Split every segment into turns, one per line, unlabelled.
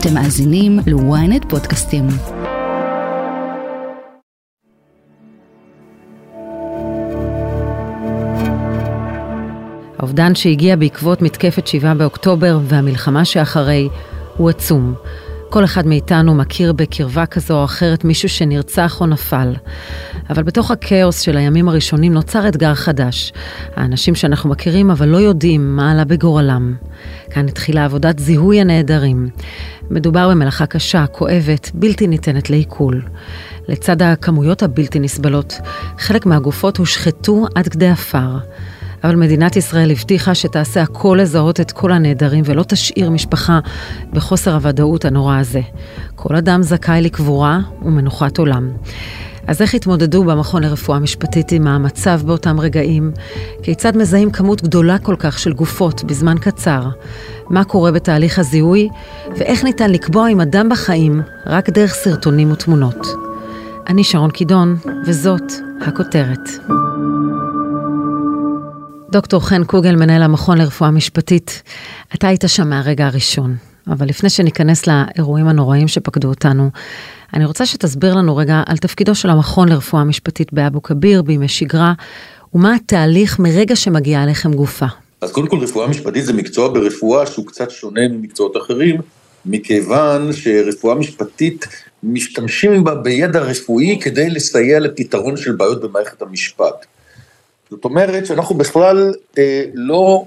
אתם מאזינים ל-ynet פודקאסטים. האובדן שהגיע בעקבות מתקפת 7 באוקטובר והמלחמה שאחרי הוא עצום. כל אחד מאיתנו מכיר בקרבה כזו או אחרת מישהו שנרצח או נפל. אבל בתוך הכאוס של הימים הראשונים נוצר אתגר חדש. האנשים שאנחנו מכירים אבל לא יודעים מה עלה בגורלם. כאן התחילה עבודת זיהוי הנעדרים. מדובר במלאכה קשה, כואבת, בלתי ניתנת לעיכול. לצד הכמויות הבלתי נסבלות, חלק מהגופות הושחתו עד כדי עפר. אבל מדינת ישראל הבטיחה שתעשה הכל לזהות את כל הנעדרים ולא תשאיר משפחה בחוסר הוודאות הנורא הזה. כל אדם זכאי לקבורה ומנוחת עולם. אז איך התמודדו במכון לרפואה משפטית עם המצב באותם רגעים? כיצד מזהים כמות גדולה כל כך של גופות בזמן קצר? מה קורה בתהליך הזיהוי? ואיך ניתן לקבוע אם אדם בחיים רק דרך סרטונים ותמונות? אני שרון קידון, וזאת הכותרת. דוקטור חן קוגל, מנהל המכון לרפואה משפטית, אתה היית שם מהרגע הראשון, אבל לפני שניכנס לאירועים הנוראים שפקדו אותנו, אני רוצה שתסביר לנו רגע על תפקידו של המכון לרפואה משפטית באבו כביר בימי שגרה, ומה התהליך מרגע שמגיעה אליכם גופה.
אז קודם כל רפואה משפטית זה מקצוע ברפואה שהוא קצת שונה ממקצועות אחרים, מכיוון שרפואה משפטית משתמשים בה בידע רפואי כדי לסייע לפתרון של בעיות במערכת המשפט. זאת אומרת שאנחנו בכלל אה, לא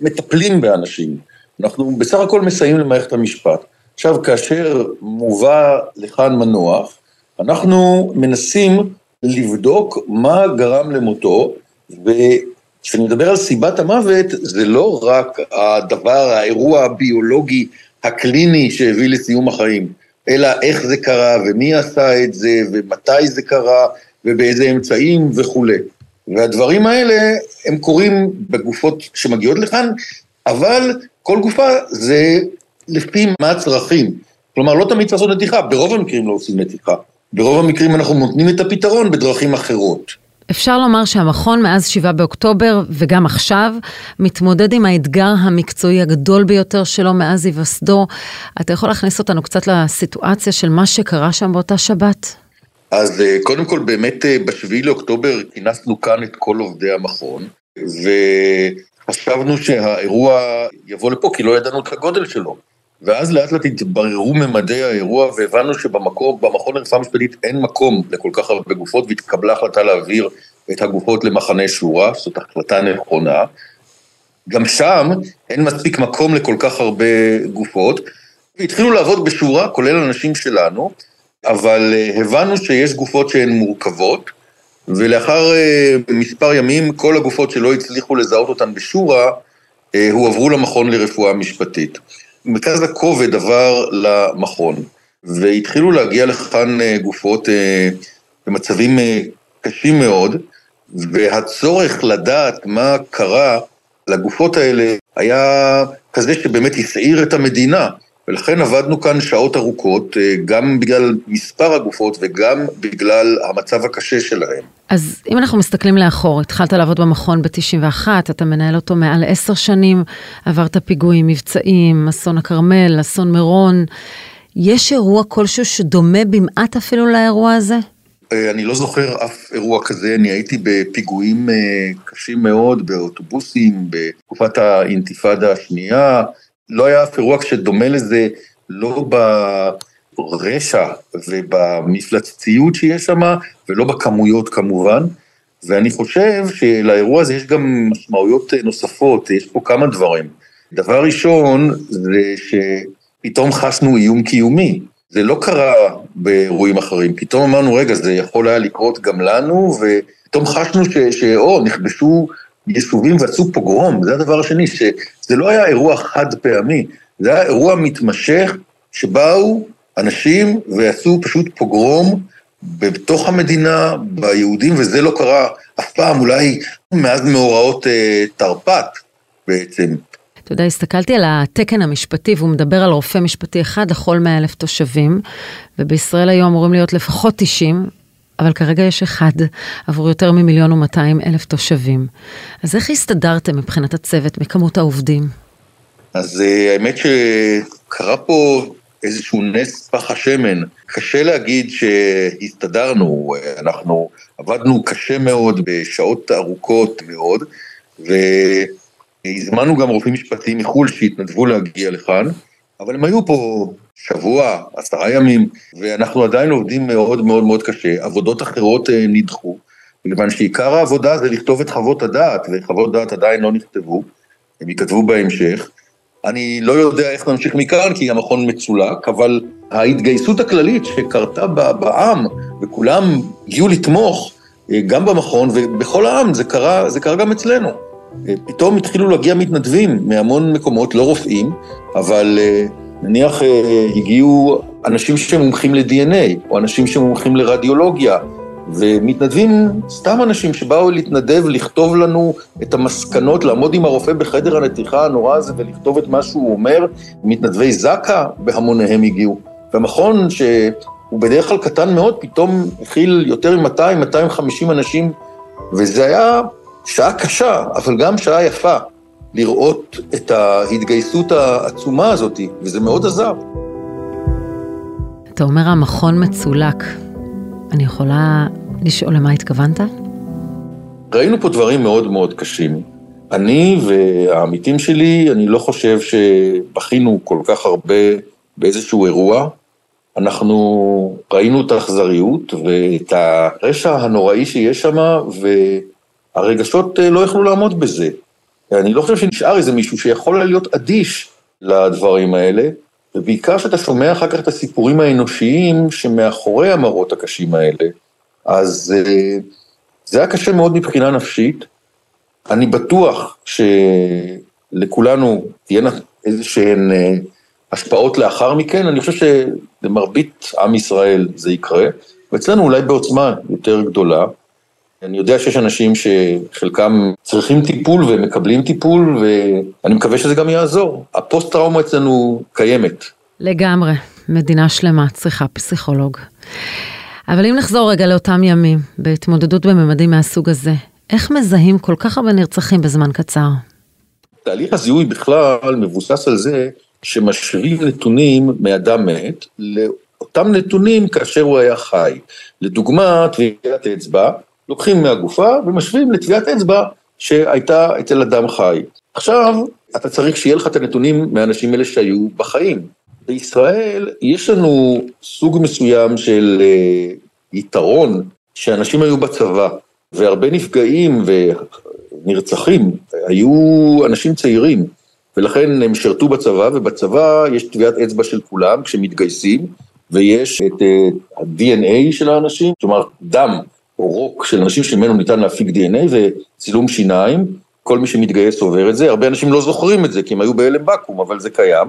מטפלים באנשים, אנחנו בסך הכל מסייעים למערכת המשפט. עכשיו, כאשר מובא לכאן מנוח, אנחנו מנסים לבדוק מה גרם למותו, וכשאני מדבר על סיבת המוות, זה לא רק הדבר, האירוע הביולוגי הקליני שהביא לסיום החיים, אלא איך זה קרה, ומי עשה את זה, ומתי זה קרה, ובאיזה אמצעים וכולי. והדברים האלה, הם קורים בגופות שמגיעות לכאן, אבל כל גופה זה לפי מה הצרכים. כלומר, לא תמיד צריך לעשות נתיחה, ברוב המקרים לא עושים נתיחה. ברוב המקרים אנחנו נותנים את הפתרון בדרכים אחרות.
אפשר לומר שהמכון מאז 7 באוקטובר וגם עכשיו מתמודד עם האתגר המקצועי הגדול ביותר שלו מאז היווסדו. אתה יכול להכניס אותנו קצת לסיטואציה של מה שקרה שם באותה שבת?
אז אה, קודם כל, באמת אה, בשביעי לאוקטובר כינסנו כאן את כל עובדי המכון, וחשבנו שהאירוע יבוא לפה, כי לא ידענו את הגודל שלו. ואז לאט לאט התבררו ממדי האירוע, והבנו שבמכון לרפואה משפטית אין מקום לכל כך הרבה גופות, והתקבלה החלטה להעביר את הגופות למחנה שורה, זאת החלטה נכונה. גם שם אין מספיק מקום לכל כך הרבה גופות, והתחילו לעבוד בשורה, כולל אנשים שלנו, אבל אה, הבנו שיש גופות שהן מורכבות, ולאחר אה, מספר ימים כל הגופות שלא הצליחו לזהות אותן בשורה, אה, הועברו למכון לרפואה משפטית. מרכז הכובד עבר למכון, והתחילו להגיע לכאן גופות במצבים קשים מאוד, והצורך לדעת מה קרה לגופות האלה היה כזה שבאמת הסעיר את המדינה. ולכן עבדנו כאן שעות ארוכות, אה, גם בגלל מספר הגופות וגם בגלל המצב הקשה שלהם.
אז אם אנחנו מסתכלים לאחור, התחלת לעבוד במכון ב-91, אתה מנהל אותו מעל עשר שנים, עברת פיגועים מבצעים, אסון הכרמל, אסון מירון. יש אירוע כלשהו שדומה במעט אפילו לאירוע הזה?
אה, אני לא זוכר אף אירוע כזה, אני הייתי בפיגועים אה, קשים מאוד, באוטובוסים, בתקופת האינתיפאדה השנייה, לא היה אף אירוע שדומה לזה, לא ברשע ובמפלצתיות שיש שם, ולא בכמויות כמובן. ואני חושב שלאירוע הזה יש גם משמעויות נוספות, יש פה כמה דברים. דבר ראשון, זה שפתאום חשנו איום קיומי. זה לא קרה באירועים אחרים, פתאום אמרנו, רגע, זה יכול היה לקרות גם לנו, ופתאום חשנו שאו, נכבשו יישובים ועשו פוגרום, זה הדבר השני, שזה לא היה אירוע חד פעמי, זה היה אירוע מתמשך שבאו אנשים ועשו פשוט פוגרום בתוך המדינה, ביהודים, וזה לא קרה אף פעם, אולי מאז מאורעות אה, תרפ"ט בעצם.
אתה יודע, הסתכלתי על התקן המשפטי, והוא מדבר על רופא משפטי אחד לכל 100 אלף תושבים, ובישראל היו אמורים להיות לפחות 90, אבל כרגע יש אחד עבור יותר ממיליון ומאתיים אלף תושבים. אז איך הסתדרתם מבחינת הצוות, מכמות העובדים?
אז אה, האמת שקרה פה איזשהו נס פח השמן. קשה להגיד שהסתדרנו, אנחנו עבדנו קשה מאוד בשעות ארוכות מאוד, והזמנו גם רופאים משפטיים מחו"ל שהתנדבו להגיע לכאן, אבל הם היו פה שבוע, עשרה ימים, ואנחנו עדיין עובדים מאוד מאוד מאוד קשה. עבודות אחרות אה, נדחו, מכיוון שעיקר העבודה זה לכתוב את חוות הדעת, וחוות דעת עדיין לא נכתבו, הם ייכתבו בהמשך. אני לא יודע איך נמשיך מכאן, כי המכון מצולק, אבל ההתגייסות הכללית שקרתה בעם, וכולם הגיעו לתמוך, אה, גם במכון ובכל העם, זה קרה, זה קרה גם אצלנו. אה, פתאום התחילו להגיע מתנדבים מהמון מקומות, לא רופאים, אבל נניח הגיעו אנשים שמומחים ל-DNA, או אנשים שמומחים לרדיולוגיה, ומתנדבים סתם אנשים שבאו להתנדב, לכתוב לנו את המסקנות, לעמוד עם הרופא בחדר הנתיחה הנורא הזה ולכתוב את מה שהוא אומר. מתנדבי זק"א בהמוניהם הגיעו. והמכון, שהוא בדרך כלל קטן מאוד, פתאום הכיל יותר מ-200-250 אנשים, וזה היה שעה קשה, אבל גם שעה יפה, לראות את ההתגייסות העצומה הזאת, וזה מאוד עזר.
אתה אומר המכון מצולק. אני יכולה לשאול למה התכוונת?
ראינו פה דברים מאוד מאוד קשים. אני והעמיתים שלי, אני לא חושב שבכינו כל כך הרבה באיזשהו אירוע. אנחנו ראינו את האכזריות ואת הרשע הנוראי שיש שם, והרגשות לא יכלו לעמוד בזה. אני לא חושב שנשאר איזה מישהו שיכול להיות אדיש לדברים האלה. ובעיקר כשאתה שומע אחר כך את הסיפורים האנושיים שמאחורי המראות הקשים האלה, אז אה, זה היה קשה מאוד מבחינה נפשית. אני בטוח שלכולנו תהיינה איזה שהן אה, השפעות לאחר מכן, אני חושב שלמרבית עם ישראל זה יקרה, ואצלנו אולי בעוצמה יותר גדולה. אני יודע שיש אנשים שחלקם צריכים טיפול ומקבלים טיפול, ואני מקווה שזה גם יעזור. הפוסט-טראומה אצלנו קיימת.
לגמרי, מדינה שלמה צריכה פסיכולוג. אבל אם נחזור רגע לאותם ימים, בהתמודדות בממדים מהסוג הזה, איך מזהים כל כך הרבה נרצחים בזמן קצר?
תהליך הזיהוי בכלל מבוסס על זה שמשווים נתונים מאדם מת לאותם נתונים כאשר הוא היה חי. לדוגמה, טביעת אצבע, לוקחים מהגופה ומשווים לטביעת אצבע שהייתה אצל אדם חי. עכשיו, אתה צריך שיהיה לך את הנתונים מהאנשים האלה שהיו בחיים. בישראל יש לנו סוג מסוים של אה, יתרון שאנשים היו בצבא, והרבה נפגעים ונרצחים היו אנשים צעירים, ולכן הם שירתו בצבא, ובצבא יש טביעת אצבע של כולם כשמתגייסים, ויש את אה, ה-DNA של האנשים, כלומר דם רוק של אנשים שממנו ניתן להפיק DNA וצילום שיניים, כל מי שמתגייס עובר את זה, הרבה אנשים לא זוכרים את זה כי הם היו בהלם בקו"ם, אבל זה קיים.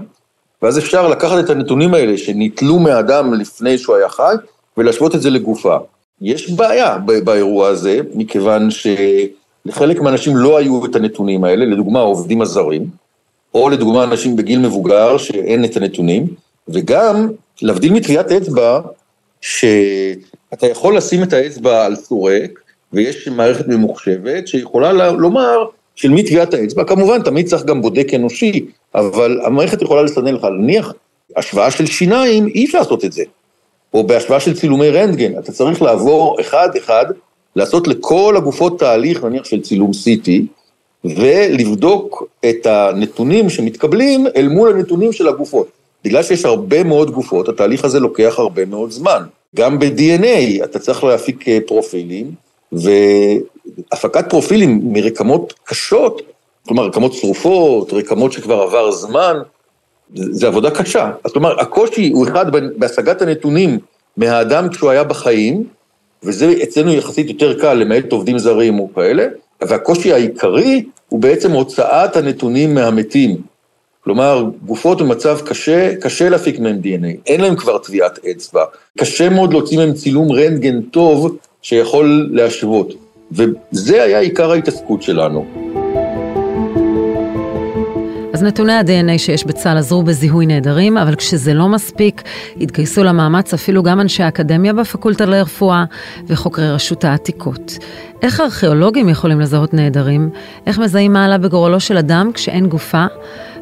ואז אפשר לקחת את הנתונים האלה שניטלו מהאדם לפני שהוא היה חי, ולהשוות את זה לגופה. יש בעיה באירוע הזה, מכיוון שלחלק מהאנשים לא היו את הנתונים האלה, לדוגמה העובדים הזרים, או לדוגמה אנשים בגיל מבוגר שאין את הנתונים, וגם, להבדיל מטביעת אצבע, שאתה יכול לשים את האצבע על סורק, ויש מערכת ממוחשבת שיכולה לומר של מי טביעת האצבע, כמובן תמיד צריך גם בודק אנושי, אבל המערכת יכולה לסנן לך, נניח, השוואה של שיניים, אי אפשר לעשות את זה. או בהשוואה של צילומי רנטגן, אתה צריך לעבור אחד-אחד, לעשות לכל הגופות תהליך, נניח של צילום CT, ולבדוק את הנתונים שמתקבלים אל מול הנתונים של הגופות. בגלל שיש הרבה מאוד גופות, התהליך הזה לוקח הרבה מאוד זמן. גם ב-DNA אתה צריך להפיק אה, פרופילים, והפקת פרופילים מרקמות קשות, כלומר רקמות צרופות, רקמות שכבר עבר זמן, זה עבודה קשה. אז כלומר, הקושי הוא אחד בהשגת הנתונים מהאדם כשהוא היה בחיים, וזה אצלנו יחסית יותר קל, למעט עובדים זרים או כאלה, והקושי העיקרי הוא בעצם הוצאת הנתונים מהמתים. כלומר, גופות במצב קשה, קשה להפיק מהם DNA, אין להם כבר טביעת אצבע, קשה מאוד להוציא מהם צילום רנטגן טוב שיכול להשוות. וזה היה עיקר ההתעסקות שלנו.
אז נתוני ה-DNA שיש בצה"ל עזרו בזיהוי נעדרים, אבל כשזה לא מספיק, התגייסו למאמץ אפילו גם אנשי האקדמיה בפקולטה לרפואה וחוקרי רשות העתיקות. איך הארכיאולוגים יכולים לזהות נעדרים? איך מזהים מה עלה בגורלו של אדם כשאין גופה?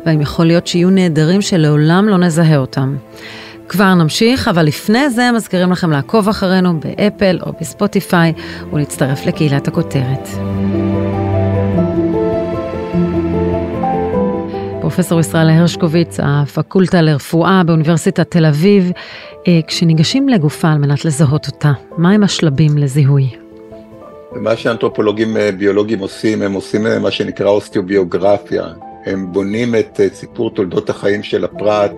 והאם יכול להיות שיהיו נעדרים שלעולם לא נזהה אותם. כבר נמשיך, אבל לפני זה מזכירים לכם לעקוב אחרינו באפל או בספוטיפיי ולהצטרף לקהילת הכותרת. פרופסור ישראל הרשקוביץ, הפקולטה לרפואה באוניברסיטת תל אביב, אה, כשניגשים לגופה על מנת לזהות אותה, מהם השלבים לזיהוי?
מה שאנתרופולוגים אה, ביולוגיים עושים, הם עושים אה, מה שנקרא אוסטיוביוגרפיה. הם בונים את סיפור תולדות החיים של הפרט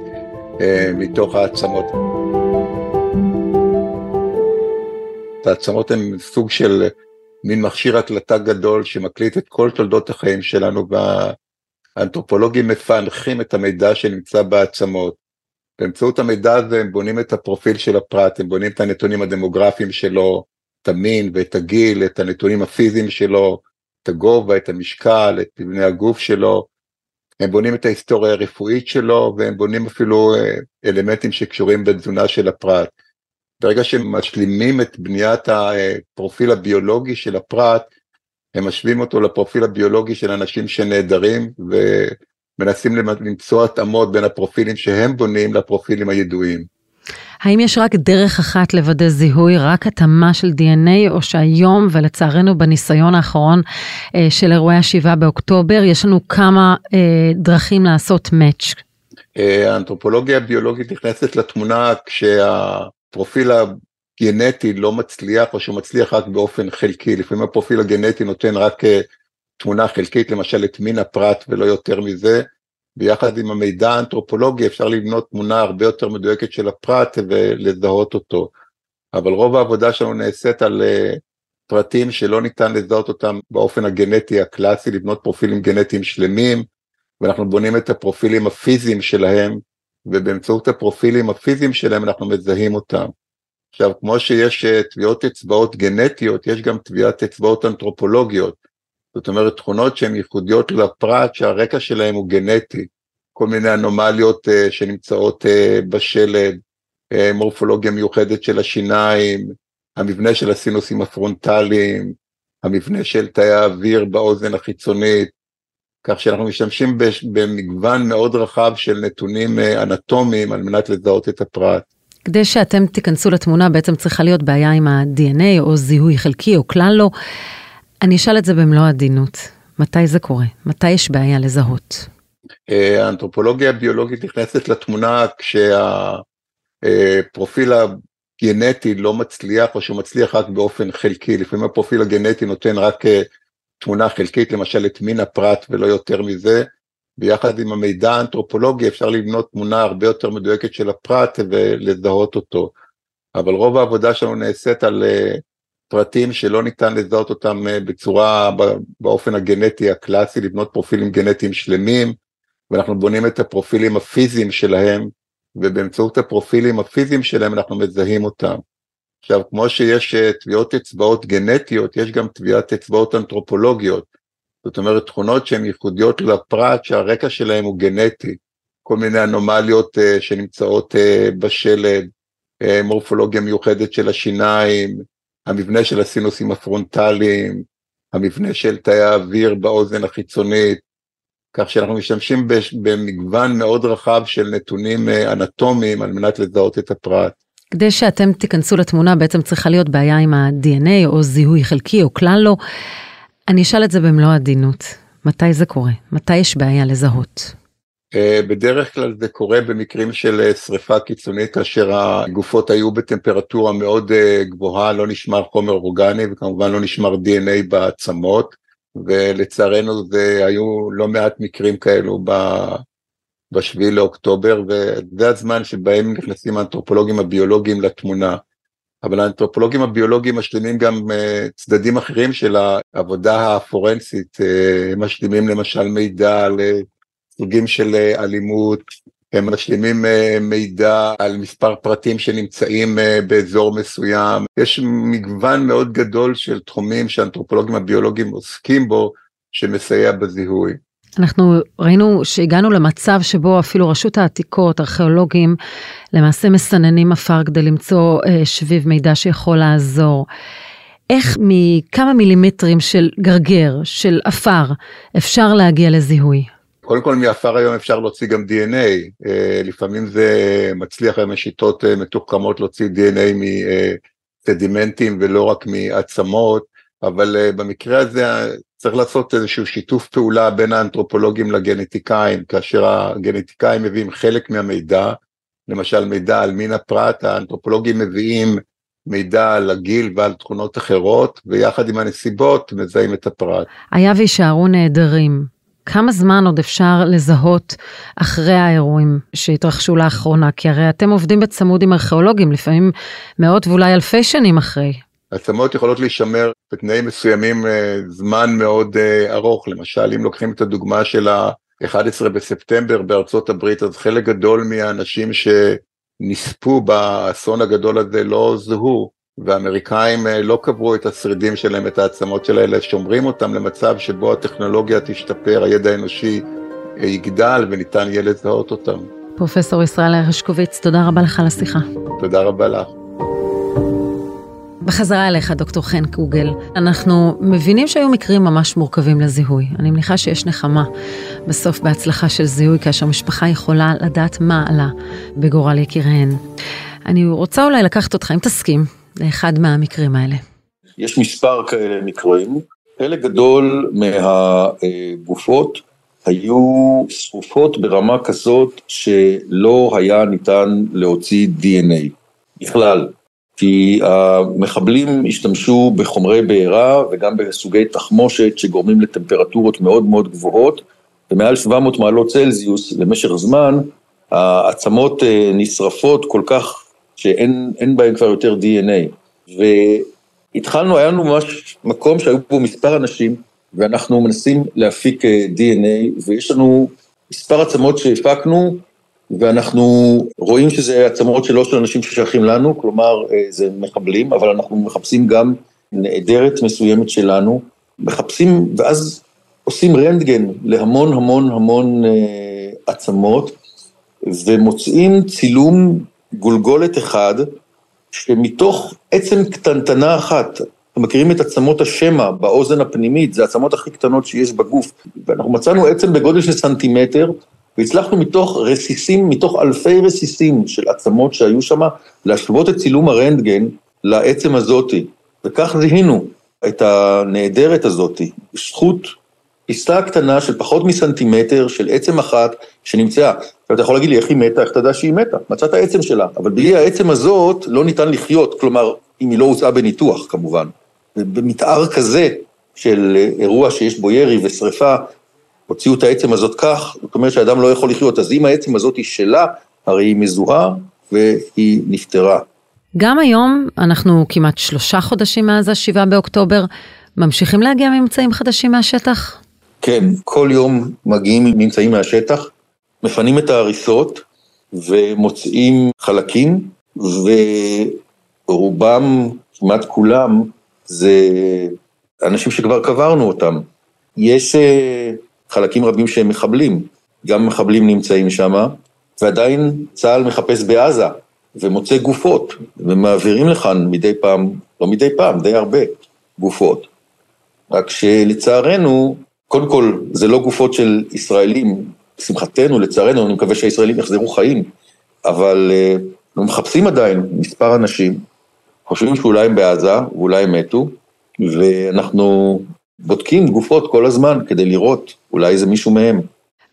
מתוך העצמות. העצמות הן סוג של מין מכשיר הקלטה גדול שמקליט את כל תולדות החיים שלנו האנתרופולוגים מפענחים את המידע שנמצא בעצמות. באמצעות המידע הזה הם בונים את הפרופיל של הפרט, הם בונים את הנתונים הדמוגרפיים שלו, את המין ואת הגיל, את הנתונים הפיזיים שלו, את הגובה, את המשקל, את מבנה הגוף שלו, הם בונים את ההיסטוריה הרפואית שלו והם בונים אפילו אה, אלמנטים שקשורים בתזונה של הפרט. ברגע שהם משלימים את בניית הפרופיל הביולוגי של הפרט, הם משווים אותו לפרופיל הביולוגי של אנשים שנעדרים ומנסים למצוא התאמות בין הפרופילים שהם בונים לפרופילים הידועים.
האם יש רק דרך אחת לוודא זיהוי, רק התאמה של DNA, או שהיום, ולצערנו בניסיון האחרון אה, של אירועי ה-7 באוקטובר, יש לנו כמה אה, דרכים לעשות match?
אה, האנתרופולוגיה הביולוגית נכנסת לתמונה כשהפרופיל גנטי לא מצליח או שהוא מצליח רק באופן חלקי, לפעמים הפרופיל הגנטי נותן רק אה, תמונה חלקית, למשל את מין הפרט ולא יותר מזה, ביחד עם המידע האנתרופולוגי אפשר לבנות תמונה הרבה יותר מדויקת של הפרט ולזהות אותו. אבל רוב העבודה שלנו נעשית על uh, פרטים שלא ניתן לזהות אותם באופן הגנטי הקלאסי, לבנות פרופילים גנטיים שלמים, ואנחנו בונים את הפרופילים הפיזיים שלהם, ובאמצעות הפרופילים הפיזיים שלהם אנחנו מזהים אותם. עכשיו, כמו שיש אה, טביעות אצבעות גנטיות, יש גם טביעת אצבעות אנתרופולוגיות. זאת אומרת, תכונות שהן ייחודיות לפרט שהרקע שלהן הוא גנטי. כל מיני אנומליות uh, שנמצאות uh, בשלד, uh, מורפולוגיה מיוחדת של השיניים, המבנה של הסינוסים הפרונטליים, המבנה של תאי האוויר באוזן החיצונית, כך שאנחנו משתמשים במגוון מאוד רחב של נתונים אנטומיים על מנת לזהות את הפרט.
כדי שאתם תיכנסו לתמונה בעצם צריכה להיות בעיה עם ה-DNA או זיהוי חלקי או כלל לא. אני אשאל את זה במלוא העדינות, מתי זה קורה? מתי יש בעיה לזהות?
אה, האנתרופולוגיה הביולוגית נכנסת לתמונה כשהפרופיל הגנטי לא מצליח או שהוא מצליח רק באופן חלקי, לפעמים הפרופיל הגנטי נותן רק אה, תמונה חלקית, למשל את מין הפרט ולא יותר מזה, ביחד עם המידע האנתרופולוגי אפשר לבנות תמונה הרבה יותר מדויקת של הפרט ולזהות אותו. אבל רוב העבודה שלנו נעשית על פרטים שלא ניתן לזהות אותם uh, בצורה, באופן הגנטי הקלאסי, לבנות פרופילים גנטיים שלמים, ואנחנו בונים את הפרופילים הפיזיים שלהם, ובאמצעות הפרופילים הפיזיים שלהם אנחנו מזהים אותם. עכשיו, כמו שיש uh, טביעות אצבעות גנטיות, יש גם טביעת אצבעות אנתרופולוגיות. זאת אומרת תכונות שהן ייחודיות לפרט שהרקע שלהם הוא גנטי, כל מיני אנומליות uh, שנמצאות בשלד, מורפולוגיה מיוחדת של השיניים, המבנה של הסינוסים הפרונטליים, המבנה של תאי האוויר באוזן החיצונית, כך שאנחנו משתמשים במגוון מאוד רחב של נתונים אנטומיים על מנת לזהות את הפרט.
כדי שאתם תיכנסו לתמונה בעצם צריכה להיות בעיה עם ה-DNA או זיהוי חלקי או כלל לא. אני אשאל את זה במלוא העדינות, מתי זה קורה? מתי יש בעיה לזהות?
אה, בדרך כלל זה קורה במקרים של אה, שריפה קיצונית, כאשר הגופות היו בטמפרטורה מאוד אה, גבוהה, לא נשמר חומר אורגני וכמובן לא נשמר DNA בעצמות, ולצערנו זה היו לא מעט מקרים כאלו בשביעי לאוקטובר, וזה הזמן שבהם נכנסים האנתרופולוגים הביולוגיים לתמונה. אבל האנתרופולוגים הביולוגיים משלימים גם צדדים אחרים של העבודה הפורנסית, הם משלימים למשל מידע על סוגים של uh, אלימות, הם משלימים uh, מידע על מספר פרטים שנמצאים uh, באזור מסוים, יש מגוון מאוד גדול של תחומים שהאנתרופולוגים הביולוגיים עוסקים בו, שמסייע בזיהוי.
אנחנו ראינו שהגענו למצב שבו אפילו רשות העתיקות, ארכיאולוגים, למעשה מסננים עפר כדי למצוא אה, שביב מידע שיכול לעזור. איך מכמה מילימטרים של גרגר, של עפר, אפשר להגיע לזיהוי?
קודם כל מעפר היום אפשר להוציא גם DNA, אה, לפעמים זה מצליח, היום שיטות אה, מתוחכמות להוציא DNA מסדימנטים ולא רק מעצמות, אבל במקרה הזה צריך לעשות איזשהו שיתוף פעולה בין האנתרופולוגים לגנטיקאים, כאשר הגנטיקאים מביאים חלק מהמידע, למשל מידע על מין הפרט, האנתרופולוגים מביאים מידע על הגיל ועל תכונות אחרות, ויחד עם הנסיבות מזהים את הפרט.
היה ויישארו נעדרים. כמה זמן עוד אפשר לזהות אחרי האירועים שהתרחשו לאחרונה? כי הרי אתם עובדים בצמוד עם ארכיאולוגים, לפעמים מאות ואולי אלפי שנים אחרי.
עצמות יכולות להישמר בתנאים מסוימים אה, זמן מאוד אה, ארוך, למשל אם לוקחים את הדוגמה של ה-11 בספטמבר בארצות הברית, אז חלק גדול מהאנשים שנספו באסון הגדול הזה לא זוהו, והאמריקאים אה, לא קברו את השרידים שלהם, את העצמות של האלה, שומרים אותם למצב שבו הטכנולוגיה תשתפר, הידע האנושי יגדל וניתן יהיה לזהות אותם.
פרופסור ישראל הרשקוביץ, תודה רבה לך על השיחה.
תודה רבה לך.
בחזרה אליך, דוקטור חן קוגל. אנחנו מבינים שהיו מקרים ממש מורכבים לזיהוי. אני מניחה שיש נחמה בסוף בהצלחה של זיהוי, כאשר משפחה יכולה לדעת מה עלה בגורל יקיריהן. אני רוצה אולי לקחת אותך, אם תסכים, לאחד מהמקרים האלה.
יש מספר כאלה מקרים. חלק גדול מהגופות היו שרופות ברמה כזאת שלא היה ניתן להוציא DNA בכלל. כי המחבלים השתמשו בחומרי בעירה וגם בסוגי תחמושת שגורמים לטמפרטורות מאוד מאוד גבוהות, ומעל 700 מעלות צלזיוס למשך זמן, העצמות אה, נשרפות כל כך שאין בהן כבר יותר DNA. והתחלנו, היה לנו ממש מקום שהיו בו מספר אנשים, ואנחנו מנסים להפיק אה, DNA, ויש לנו מספר עצמות שהפקנו, ואנחנו רואים שזה עצמות שלא של אנשים ששייכים לנו, כלומר אה, זה מחבלים, אבל אנחנו מחפשים גם נעדרת מסוימת שלנו, מחפשים ואז עושים רנטגן להמון המון המון אה, עצמות, ומוצאים צילום גולגולת אחד, שמתוך עצם קטנטנה אחת, אתם מכירים את עצמות השמע באוזן הפנימית, זה העצמות הכי קטנות שיש בגוף, ואנחנו מצאנו עצם בגודל של סנטימטר, והצלחנו מתוך רסיסים, מתוך אלפי רסיסים של עצמות שהיו שם, להשוות את צילום הרנטגן לעצם הזאתי. וכך זיהינו את הנעדרת הזאתי, בזכות פיסה קטנה של פחות מסנטימטר של עצם אחת שנמצאה. עכשיו אתה יכול להגיד לי איך היא מתה, איך אתה יודע שהיא מתה? מצאת עצם שלה, אבל בלי העצם הזאת לא ניתן לחיות, כלומר, אם היא לא הוצאה בניתוח כמובן. במתאר כזה של אירוע שיש בו ירי ושריפה, הוציאו את העצם הזאת כך, זאת אומרת שהאדם לא יכול לחיות. אז אם העצם הזאת היא שלה, הרי היא מזוהה והיא נפטרה.
גם היום, אנחנו כמעט שלושה חודשים מאז ה-7 באוקטובר, ממשיכים להגיע ממצאים חדשים מהשטח?
כן, כל יום מגיעים ממצאים מהשטח, מפנים את ההריסות ומוצאים חלקים, ורובם, כמעט כולם, זה אנשים שכבר קברנו אותם. יש אה, חלקים רבים שהם מחבלים, גם מחבלים נמצאים שם, ועדיין צה"ל מחפש בעזה ומוצא גופות, ומעבירים לכאן מדי פעם, לא מדי פעם, די הרבה גופות. רק שלצערנו, קודם כל, זה לא גופות של ישראלים, לשמחתנו, לצערנו, אני מקווה שהישראלים יחזרו חיים, אבל אנחנו מחפשים עדיין מספר אנשים, חושבים שאולי הם בעזה, ואולי הם מתו, ואנחנו בודקים גופות כל הזמן כדי לראות, אולי זה מישהו מהם.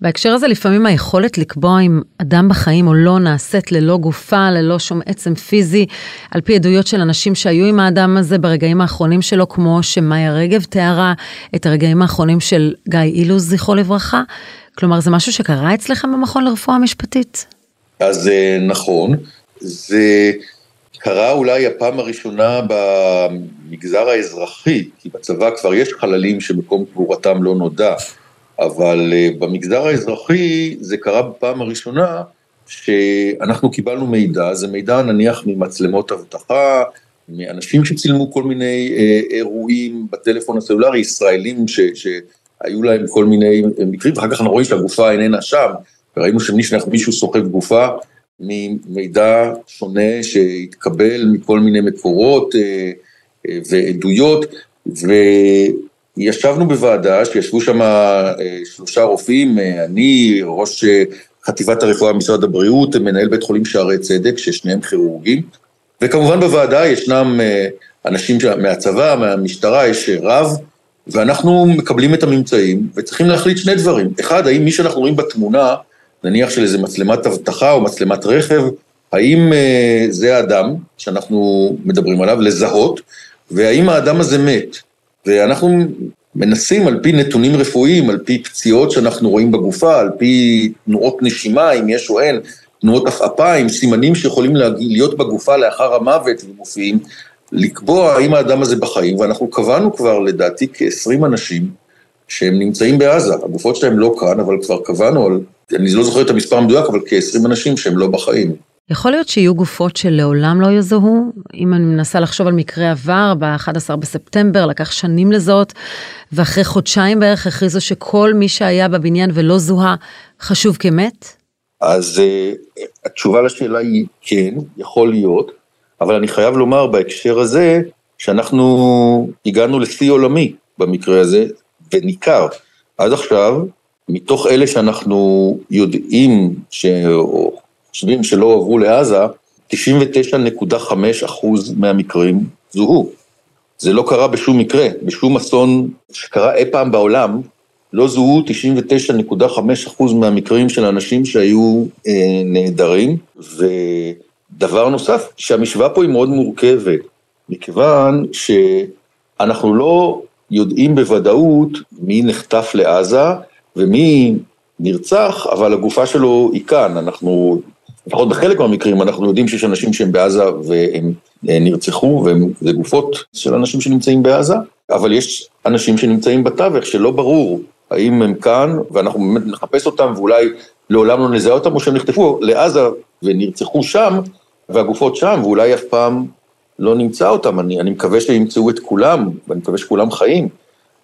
בהקשר הזה לפעמים היכולת לקבוע אם אדם בחיים או לא נעשית ללא גופה, ללא שום עצם פיזי, על פי עדויות של אנשים שהיו עם האדם הזה ברגעים האחרונים שלו, כמו שמאיה רגב תיארה את הרגעים האחרונים של גיא אילוז, זכרו לברכה. כלומר, זה משהו שקרה אצלכם במכון לרפואה משפטית?
אז אה, נכון, זה קרה אולי הפעם הראשונה במגזר האזרחי, כי בצבא כבר יש חללים שמקום קבורתם לא נודע, אבל אה, במגזר האזרחי זה קרה בפעם הראשונה שאנחנו קיבלנו מידע, זה מידע נניח ממצלמות אבטחה, מאנשים שצילמו כל מיני אה, אירועים בטלפון הסלולרי, ישראלים ש, שהיו להם כל מיני מקרים, ואחר כך אנחנו רואים שהגופה איננה שם, וראינו שמישהו סוחב גופה, ממידע שונה שהתקבל מכל מיני מקורות אה, אה, ועדויות, ו, ישבנו בוועדה שישבו שם אה, שלושה רופאים, אה, אני, ראש אה, חטיבת הרפואה במשרד הבריאות, מנהל בית חולים שערי צדק, ששניהם כירורגים, וכמובן בוועדה ישנם אנשים מהצבא, מהמשטרה, יש רב, ואנחנו מקבלים את הממצאים וצריכים להחליט שני דברים. אחד, האם מי שאנחנו רואים בתמונה, נניח של איזה מצלמת אבטחה או מצלמת רכב, האם זה האדם שאנחנו מדברים עליו, לזהות, והאם האדם הזה מת. ואנחנו מנסים על פי נתונים רפואיים, על פי פציעות שאנחנו רואים בגופה, על פי תנועות נשימה, אם יש או אין, תנועות עפעפיים, סימנים שיכולים להיות בגופה לאחר המוות ומופיעים, לקבוע האם האדם הזה בחיים, ואנחנו קבענו כבר לדעתי כ-20 אנשים שהם נמצאים בעזה, הגופות שלהם לא כאן, אבל כבר קבענו על, אני לא זוכר את המספר המדויק, אבל כ-20 אנשים שהם לא בחיים.
יכול להיות שיהיו גופות שלעולם לא יזוהו? אם אני מנסה לחשוב על מקרה עבר, ב-11 בספטמבר לקח שנים לזהות, ואחרי חודשיים בערך הכריזו שכל מי שהיה בבניין ולא זוהה חשוב כמת?
אז uh, התשובה לשאלה היא כן, יכול להיות, אבל אני חייב לומר בהקשר הזה, שאנחנו הגענו לשיא עולמי במקרה הזה, וניכר. עד עכשיו, מתוך אלה שאנחנו יודעים, ש... חושבים שלא הועברו לעזה, 99.5 אחוז מהמקרים זוהו. זה לא קרה בשום מקרה, בשום אסון שקרה אי פעם בעולם, לא זוהו 99.5 אחוז מהמקרים של אנשים שהיו אה, נעדרים. ודבר נוסף, שהמשוואה פה היא מאוד מורכבת, מכיוון שאנחנו לא יודעים בוודאות מי נחטף לעזה ומי נרצח, אבל הגופה שלו היא כאן, אנחנו לפחות בחלק מהמקרים אנחנו יודעים שיש אנשים שהם בעזה והם אה, נרצחו, וזה גופות של אנשים שנמצאים בעזה, אבל יש אנשים שנמצאים בתווך שלא ברור האם הם כאן, ואנחנו באמת נחפש אותם ואולי לעולם לא נזהה אותם, או שהם נחטפו לעזה ונרצחו שם, והגופות שם, ואולי אף פעם לא נמצא אותם. אני, אני מקווה שימצאו את כולם, ואני מקווה שכולם חיים.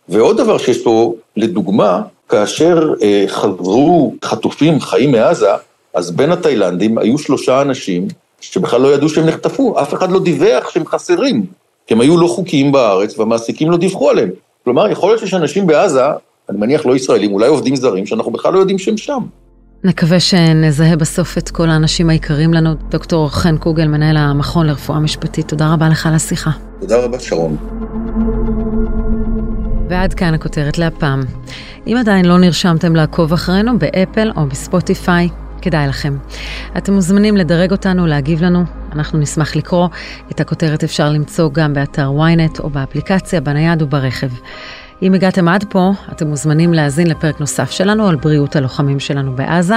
ועוד דבר שיש פה, לדוגמה, כאשר אה, חזרו חטופים חיים מעזה, אז בין התאילנדים היו שלושה אנשים שבכלל לא ידעו שהם נחטפו, אף אחד לא דיווח שהם חסרים, כי הם היו לא חוקיים בארץ והמעסיקים לא דיווחו עליהם. כלומר, יכול להיות שיש אנשים בעזה, אני מניח לא ישראלים, אולי עובדים זרים, שאנחנו בכלל לא יודעים שהם שם.
נקווה שנזהה בסוף את כל האנשים היקרים לנו. דוקטור חן קוגל, מנהל המכון לרפואה משפטית, תודה רבה לך על השיחה.
תודה רבה, שרון.
ועד כאן הכותרת להפעם. אם עדיין לא נרשמתם לעקוב אחרינו באפל או בספוטיפיי, כדאי לכם. אתם מוזמנים לדרג אותנו, להגיב לנו, אנחנו נשמח לקרוא. את הכותרת אפשר למצוא גם באתר ynet או באפליקציה, בנייד וברכב. אם הגעתם עד פה, אתם מוזמנים להאזין לפרק נוסף שלנו על בריאות הלוחמים שלנו בעזה.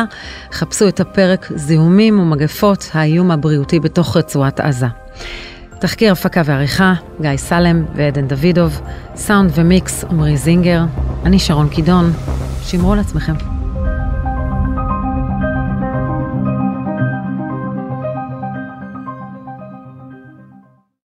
חפשו את הפרק זיהומים ומגפות, האיום הבריאותי בתוך רצועת עזה. תחקיר הפקה ועריכה, גיא סלם ועדן דוידוב, סאונד ומיקס, עמרי זינגר, אני שרון קידון, שמרו על עצמכם.